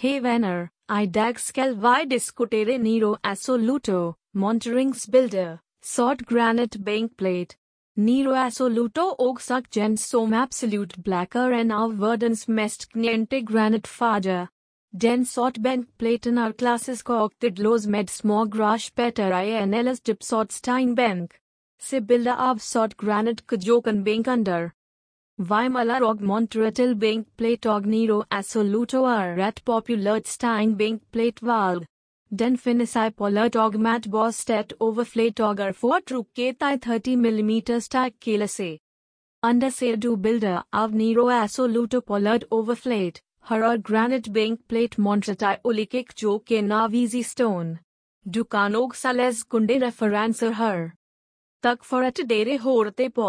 Havener, Idagskel y discutere Nero assoluto, Monterings builder, sort granite bank plate. Nero assoluto og suck gens som absolut blacker en av verdens mest knjente granite fager. Den sort bank platen er klassisk og tidlås med små graspetter i en ellers dypsort steinbank. Se bilder av sort granite kujoken bank under. Weimar og Montreal bank plate og Nero assoluto er et populært steinbank plate valg. Den finnes i polert og mat bostet overflate og er foretrukket i 30 mm sterk kilese. Under ser du bilder av Nero assoluto polert overflate, her er granite bank plate montret i ulikik jo ke navizi stone. Du kan og sales kunde referenser her. Tak for at dere hårte på.